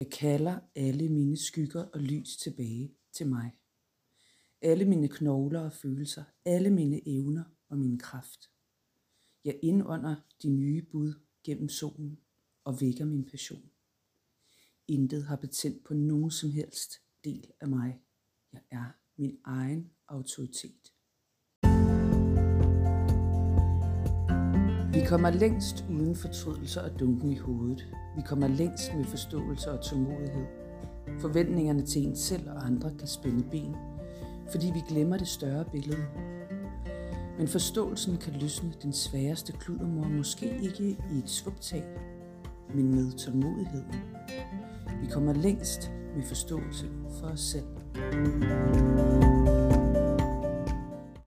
Jeg kalder alle mine skygger og lys tilbage til mig. Alle mine knogler og følelser, alle mine evner og min kraft. Jeg indånder de nye bud gennem solen og vækker min passion. Intet har betændt på nogen som helst del af mig. Jeg er min egen autoritet. Vi kommer længst uden fortrydelser og dunken i hovedet. Vi kommer længst med forståelse og tålmodighed. Forventningerne til en selv og andre kan spænde ben, fordi vi glemmer det større billede. Men forståelsen kan løsne den sværeste kludermor, måske ikke i et svuptag, men med tålmodighed. Vi kommer længst med forståelse for os selv.